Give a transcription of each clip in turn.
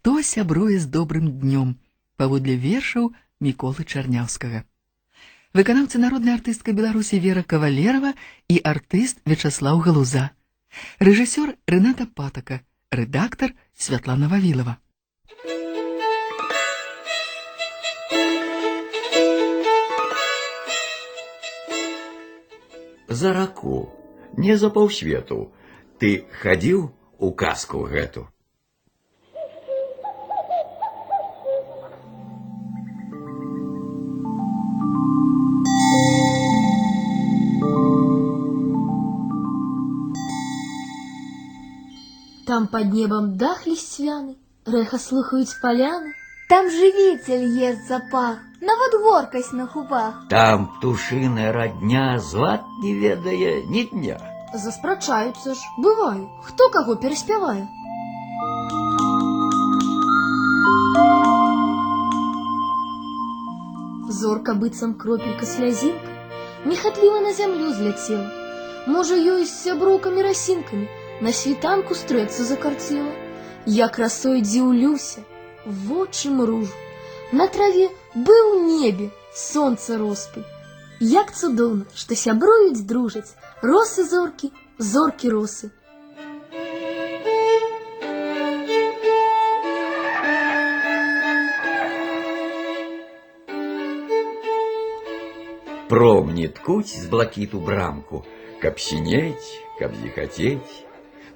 хто сябруе з добрым днём паводле вершаў Міколы Чарняўскага. Выканаўцы народная артыстка Беларусі Вера Кавалерова і артыст Вячаслаў Галуза. Рэжысёр Рыната Патака, рэдактар Святлана Вавілова. За раку, не за паўсвету. Ты хадзіў у казку гэту. Там под небом дах листвяный, Рэха слухаюць паляны. Там жывіцель ест запах, нават горкасць на губах. Там птушыная радня зват не ведае ні дня. Заспрачаюцца ж, бываю, хто каго пераспявае. Зорка быццам кропелька слязінка, Мехатліва на зямлю зляцела. Можа, ёй з сяброўкамі расінкамі на світанку стрэцца закарцела. Я красой дзіўлюся, вочы мружу. На траве быў небе, сонца роспы. Як цудоўна, што сябруюць дружаць, росы зоркі, зоркі росы. Промні ткуць з блакіту брамку, каб сінець, каб зіхацець.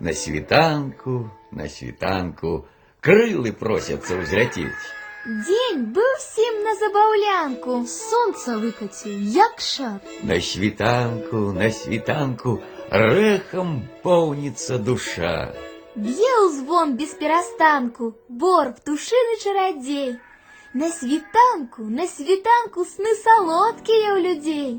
На світанку, на світанку крылы просяцца ўзляцець. Дзень быў всім на забаўлянку. Сонца выкаціў, як шар. На світанку, на світанку рэхам поўніцца душа. Б'е звон без перастанку, бор птушыны чарадзей. На світанку, на світанку сны салодкія ў людзей.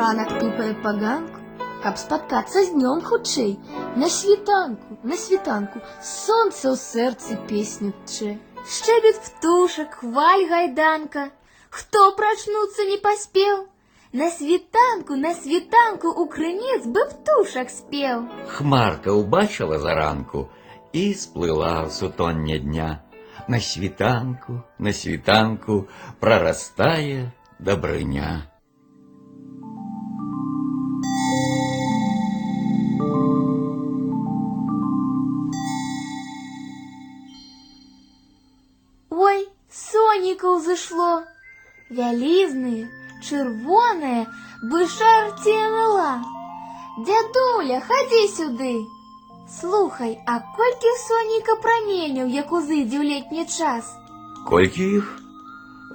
Ранак тупае па ганку, каб спаткацца з днём хутчэй. На світанку, на світанку, сонца ў сэрцы песню тчэ. Шчэбет птушак, хваль гайданка. Хто прачнуцца не паспеў? На світанку, на світанку у крынец бы птушак спеў. Хмарка ўбачыла заранку і сплыла ў сутонне дня. На світанку, на світанку прарастае дабрыня. сонейка ўзышло. Вялізнае, чырвонае, бы шарцела. Дядуля, хадзі сюды. Слухай, а колькі сонейка праменяў, як узыдзе ў летні час? Колькі іх?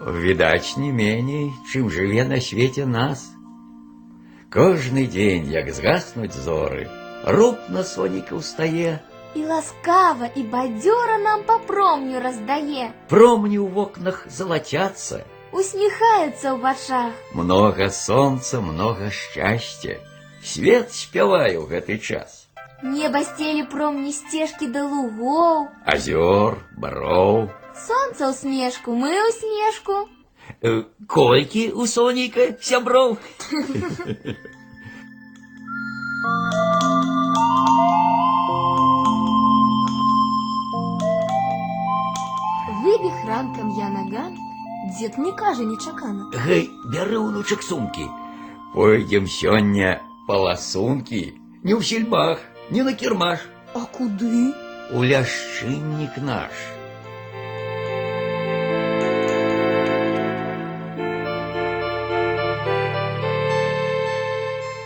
Відаць, не меней, чым жыве на свеце нас. Кожны дзень, як згаснуць зоры, руб на соніка ўстае, І ласкава, і бадзёра нам па промню раздае. промні ў вокнах залацяцца. Усміхаецца ў вачах. Много сонца, много шчасця. Свет спявае ў гэты час. Неба стелі промні сцежкі да лугоў. Азёр, бароў. Сонца ў смешку, мы ў снежку. Э, Колькі у соніка сяброў? дзед не кажа нечакана. Гэй, бяры ўнучак сумкі. Пойдзем сёння па ласункі, не ў сельмах, не на кірмаш, А куды? у ляшчыннік наш.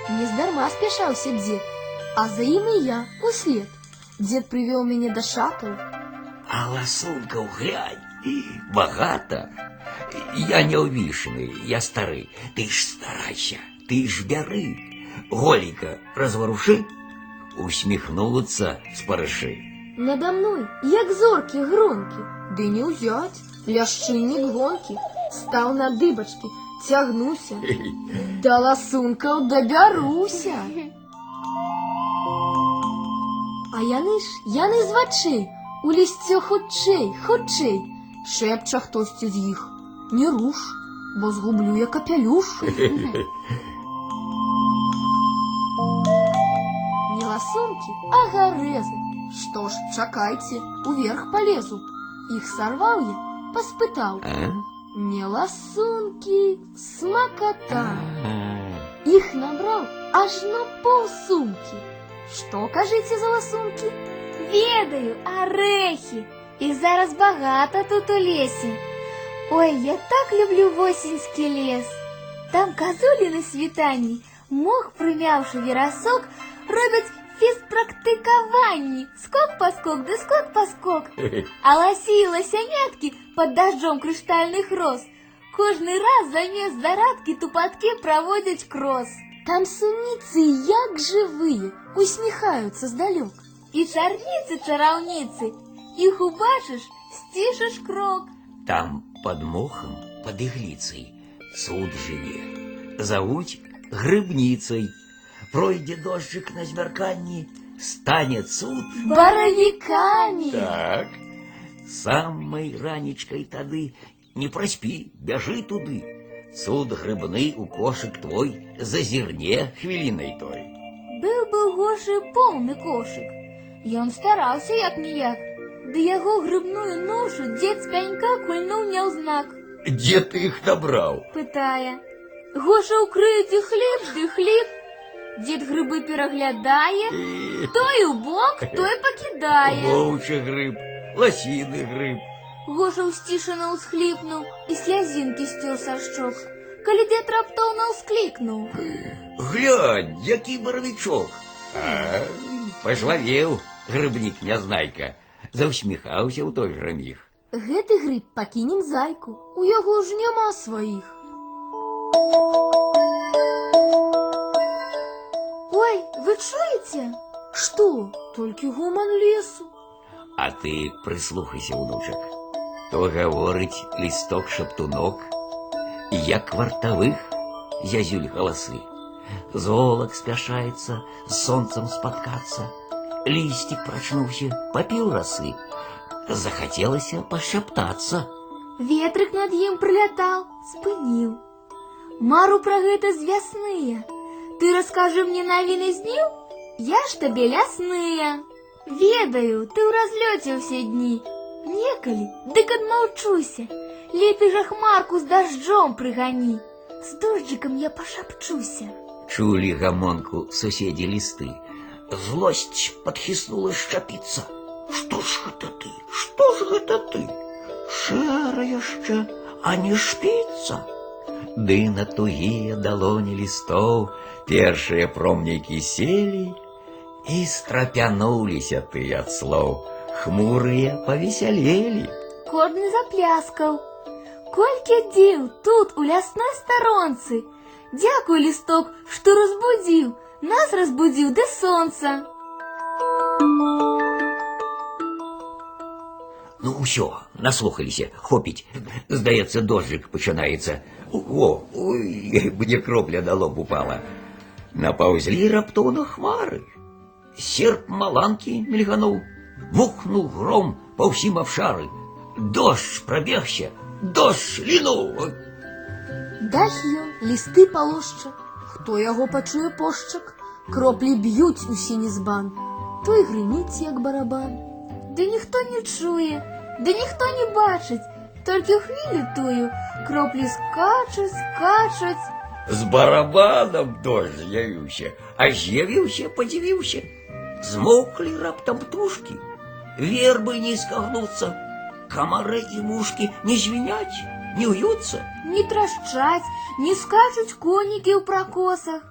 Нездарма спяшаўся дзед, а за ім і я услед. Дзед прывёў мяне да шатаў, А ласункаў глянь, і багата. Я не ўвішаны, я стары. Ты ж старайся, ты ж бяры. Голіка разварушы, усміхнуцца спарышы. Надо мной, як зоркі гронкі, ды не ўзяць, ляшчыннік гонкі, стаў на дыбачкі, цягнуся, да ласункаў дабяруся. А яны ж, яны з вачэй, у лісце хутчэй, хутчэй, шэпча хтосьці з іх. Не руш, бо згублю я капялюш. Не ласункаў ласунки, а гарэзы. Што ж, чакайце, уверх полезу. Іх сарваў я, паспытаў. А? Не ласунки, смакота. А. Іх набраў аж на паўсумкі. Што кажыце за ласункі? Ведаю, арэхі. Іх зараз багата тут у лесе. Ой, я так люблю восеньскі лес. Там казулі на світанні, мох прымяўшы верасок, робяць фізпрактыкаванні. Скок па скок, да скок па скок. А ласі і ласяняткі пад дажджом крыштальных роз. Кожны раз замест зарадкі тупаткі праводзяць крос. Там сыніцы як жывыя, усміхаюцца здалёк. І чарніцы чараўніцы. Іх убачыш, сцішыш крок. Там под мохом, под иглицей, суд живе. Зовуть грибницей. Пройде дождик на змерканні, стане суд. Баравікамі! Так. Самой ранечкой тады не проспи, бяжи туды. Суд грибны у кошек твой зазірне хвілінай той. Быў бы ў Гошы поўны кошык. Ён стараўся як ніяк. Ды яго грыбную ношу дзед з пянька кульнуў няўзнак. Дзе ты іх набраў? Пытае. Гоша ўкрыў ды хлеб, ды хлеб. Дзед грыбы пераглядае, І... той у бок, той пакідае. Воўчы гриб, ласіны гриб. Гоша ўсцішана ўсхліпнуў і слязінкі сцёр са шчок. Калі дзед раптоўна ўсклікнуў. Глянь, які баравічок. А, пажвавеў грыбнік нязнайка. Заўсміхаўся ў той жа міг. Гэты грыб пакінем зайку, у яго ж няма сваіх. Ой, вы чуеце? Што, толькі гоман лесу. А ты прыслухайся, унучак. То гаворыць лісток шаптунок, як вартавых зязюль галасы. Золак спяшаецца з сонцам спаткацца. Лісцік прачнуўся, папіў расы. Захацелася пашаптацца. Ветрык над ім прылятаў, спыніў. Мару пра гэта з вясныя. Ты раскажы мне навіны з дню? Я ж табе лясныя. Ведаю, ты ў разлёце ўсе дні. Некалі, дык адмаўчуся. Лепей жа хмарку з дажджом прыгані. З дожджыкам я пашапчуся. Чулі гамонку суседзі лісты. Злосць падхіснула шчапіцца. Што ж гэта ты? Што ж гэта ты? Шэра яшчэ, а не шпіцца. Ды на тугія далоні лістоў першыя промнікі селі і страпянуліся ты ад слоў. Хмурыя павесялелі. Кожны запляскаў. Колькі дзіў тут, у лясной старонцы. Дзякуй, лісток, што разбудзіў. Нас разбудзіў да сонца. Ну ўсё, наслухаліся, хопіць. Здаецца, дожджык пачынаецца. О, ой, мне кропля на лоб упала. Напаўзлі раптоўна хмары. Серп маланкі мільгануў, вухнуў гром па ўсім абшары. Дождж прабегся, дождж лінуў. Ой, Дах ён, лісты палошча. Хто яго пачуе пошчак? Кроплі б'юць у сіні збан. Той грыміць, як барабан. Ды ніхто не чуе, ды ніхто не бачыць, толькі ў хвілю тую кроплі скачуць, скачуць. З барабанам дождж з'явіўся, а з'явіўся, падзівіўся. Змоўклі раптам птушкі, вербы не скагнуцца, камары і мушкі не звіняць, не ўюцца. Не трашчаць, не скачуць конікі ў пракосах.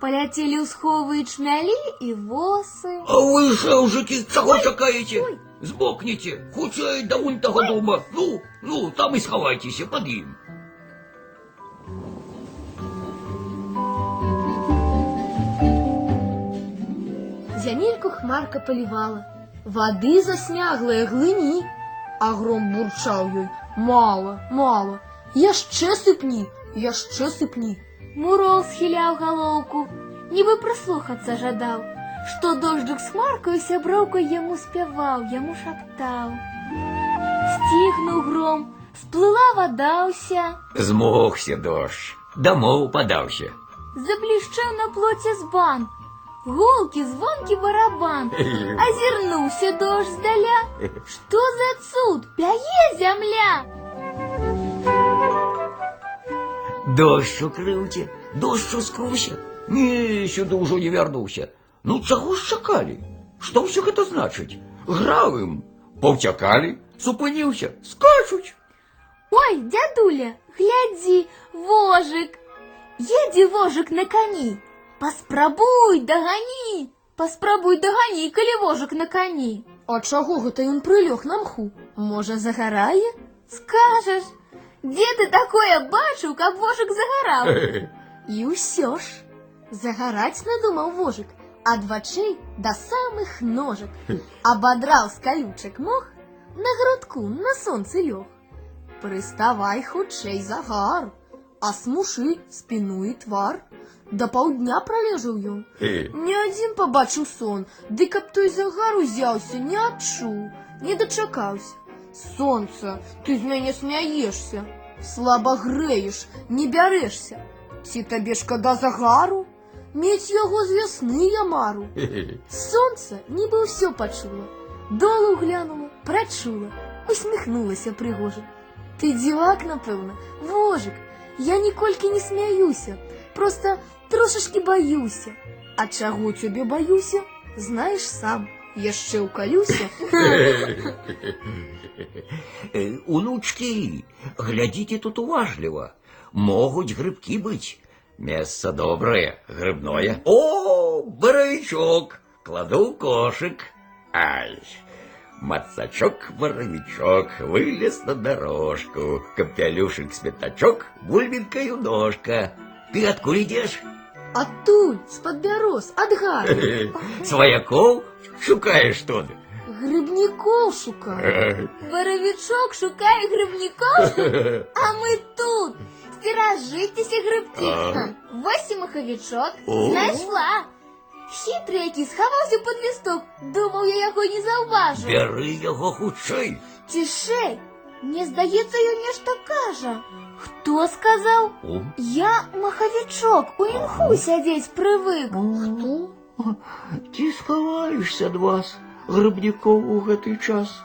Паляцелі ўсховы і чмялі і восы. А вы жаўжыкі, чаго чакаеце? Збокніце, хутчэй да вунь таго дома. Ну, ну, там і схавайцеся пад ім. Зямельку хмарка палівала. Вады засняглая глыні. А гром бурчаў ёй. Мала, мала. Яшчэ сыпні, яшчэ сыпні. Мурол схіляў галоўку, нібы прыслухацца жадаў, што дожджык з хмаркаю сяброўкай яму спяваў, яму шаптаў. Сціхнуў гром, сплыла вада ўся, Змогся дождж, дамоў падаўся. заблішчэў на плоце збан. голки, звонкий барабан. Озернулся дождь здаля. Что за цуд? Пяе земля. Дощ укрыў це, дощ скруся. Не, сюды ўжо не вярнуўся. Ну чаго ж чакалі? Што ўсё гэта значыць? Граў ім, паўцякалі, супыніўся, скачуць. Ой, дядуля, гляди, вожик. Едет вожик на коні. Паспрабуй, догони. Паспрабуй, догони, коли вожик на коні. А чаго гэта ён прылёг на мху? Можа, загарае? Скажешь, где ты такое бачыў, каб вожик загорал? І ўсё ж. Загараць надумаў вожык ад вачэй да самых ножак. Абадраў з калючак мох, на грудку на сонцы лёг. Прыставай хутчэй загар, а смушы спіну і твар. Да паўдня пралежаў ён. Не адзін пабачыў сон, ды каб той загар узяўся, не адчуў, не дачакаўся. Сонца, ты з мяне смяешся, слаба грэеш, не бярэшся. Ці табе шкада загару? Мець яго з вясны я мару. Сонце нібы ўсё пачула, долу глянула, прачула, усміхнулася прыгожа. Ты дзівак, напэўна, вожык, я ніколькі не смяюся, просто трошашкі баюся. А чаго цябе баюся? Знаеш сам, яшчэ ўкалюся. Э, Унучкі, глядзіце тут уважліва. Могуць грыбкі быць. Месца добрае, грыбное. О, баравічок, кладу ў кошык. Ай, мацачок, баравічок, вылез на дорожку. Капялюшек сметачок, бульбінкаю ножка. Ты адкуль ідзеш? Адтуль, з-пад бяроз, ад гары. Сваякоў шукаеш тут. Грибнікоў шукаю. Боровичок шукає грибников, а ми тут. Стерожитеся, грибки. Ага. Восім маховичок О. знайшла. Хитрий який сховався під листок. Думав, я його не зауважу. Бяры яго хутчэй. Тишей, мне здається, я нечто каже. Хто сказав? О, Я маховичок, у імху сядеть привик. Хто? Ці схаваешся ад вас, грыбнікоў у гэты час.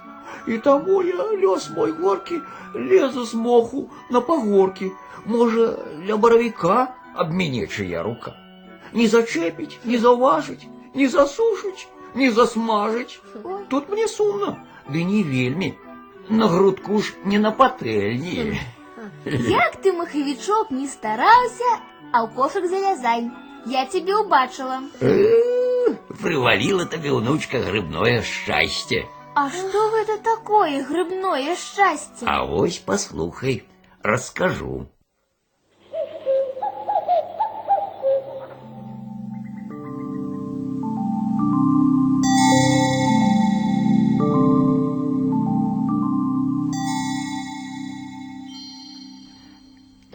І таму я лёс мой горкі, лезу з моху на пагоркі. Можа, ля баравіка абменечая рука. Не зачэпіць, не заўважыць, не засушыць, не засмажыць. Ой. Тут мне сумна, ды не вельмі. На грудку ж не на патэльні. Як ти, маховичок, не старався, а в кошик залязай. Я тебе убачила. Э, Прываліла табе, унучка, грыбное шчасце. А что это такое грибное счастье? А вось паслухай, раскажу.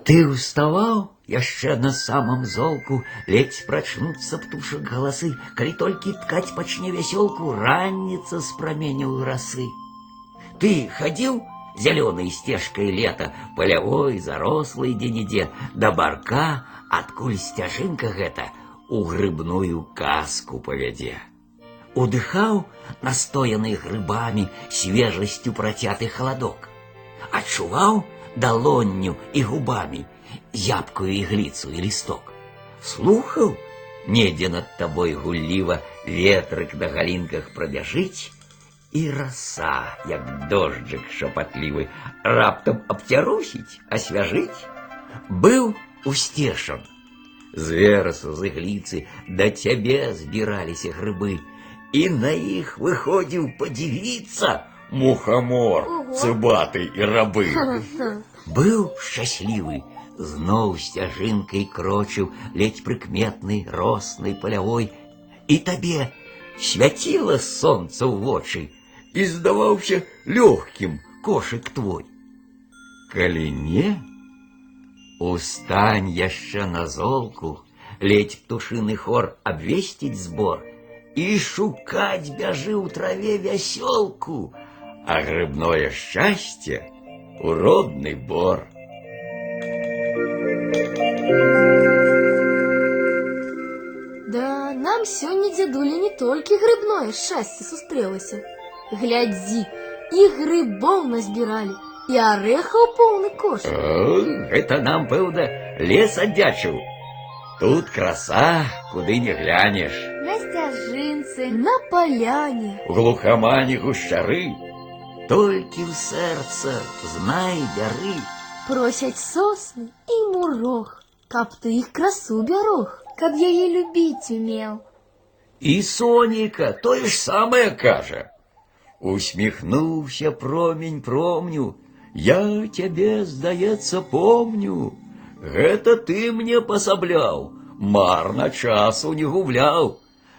Ты уставаў яшчэ на самом золку, ледзь прачнуцца птушак галасы, калі толькі ткаць пачне вясёлку, ранніца з праменяў расы. Ты хадзіў зялёнай сцежкай лета, палявой, зарослай дзе-нідзе, да барка, адкуль сцяжынка гэта у грыбную казку павядзе. Удыхаў настояны грыбамі свежасцю працяты халадок. Адчуваў далонню і губамі зябкую ігліцу і лісток. Слухаў, недзе над табой гулліва ветрык на галінках прабяжыць, і раса, як дожджык шапатлівы, раптам абцярусіць, асвяжыць. Быў усцешан. З верасу, з ігліцы да цябе збіраліся грыбы, і на іх выходзіў падзівіцца мухамор, Ого. цыбаты і рабы. Быў шчаслівы, зноў сцяжынкай крочыў ледзь прыкметнай роснай палявой, і табе свяціла сонца ў вочы, і здаваўся лёгкім кошык твой. Калі не, устань яшчэ на золку, ледзь птушыны хор абвесціць збор, і шукаць бяжы ў траве вясёлку, а грыбное шчасце у родны бор. Да нам нам сёння дзядулі не толькі грыбное шчасце сустрэлася. Глядзі, і грыбоў назбіралі, і арэхаў поўны кош. О, гэта нам, пэўна, лес аддзячыў. Тут краса, куды не глянеш. На сцяжынцы. На паляне. У глухамані гушчары. Толькі ў сэрца знай бяры. Просяць сосны і мурох, каб ты іх красу бярог. Каб яе любіць умеў. І Соніка тое ж самае кажа. Усміхнуўся промень промню, я цябе, здаецца, помню. Гэта ты мне пасабляў, марна часу не губляў.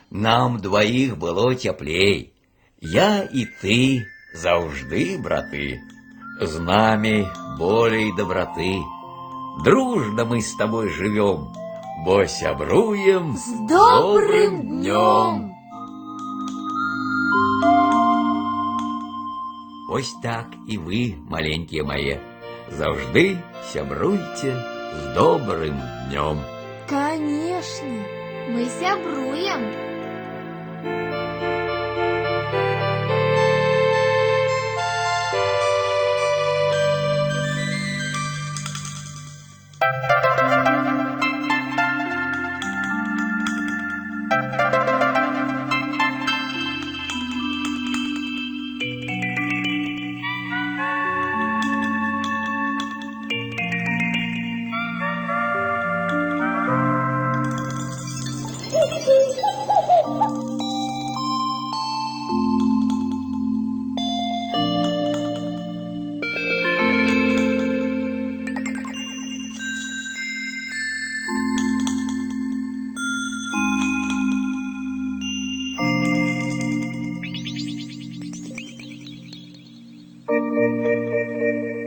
Нам дваіх было цяплей. Я і ты заўжды, браты. З намі болей дабраты. Дружна мы з табой жывём, бо сябруем З добрым днём! Ось так і ви, маленькие мае, завжди сябруйте з добрым днем. Канешне. Мы сябруем.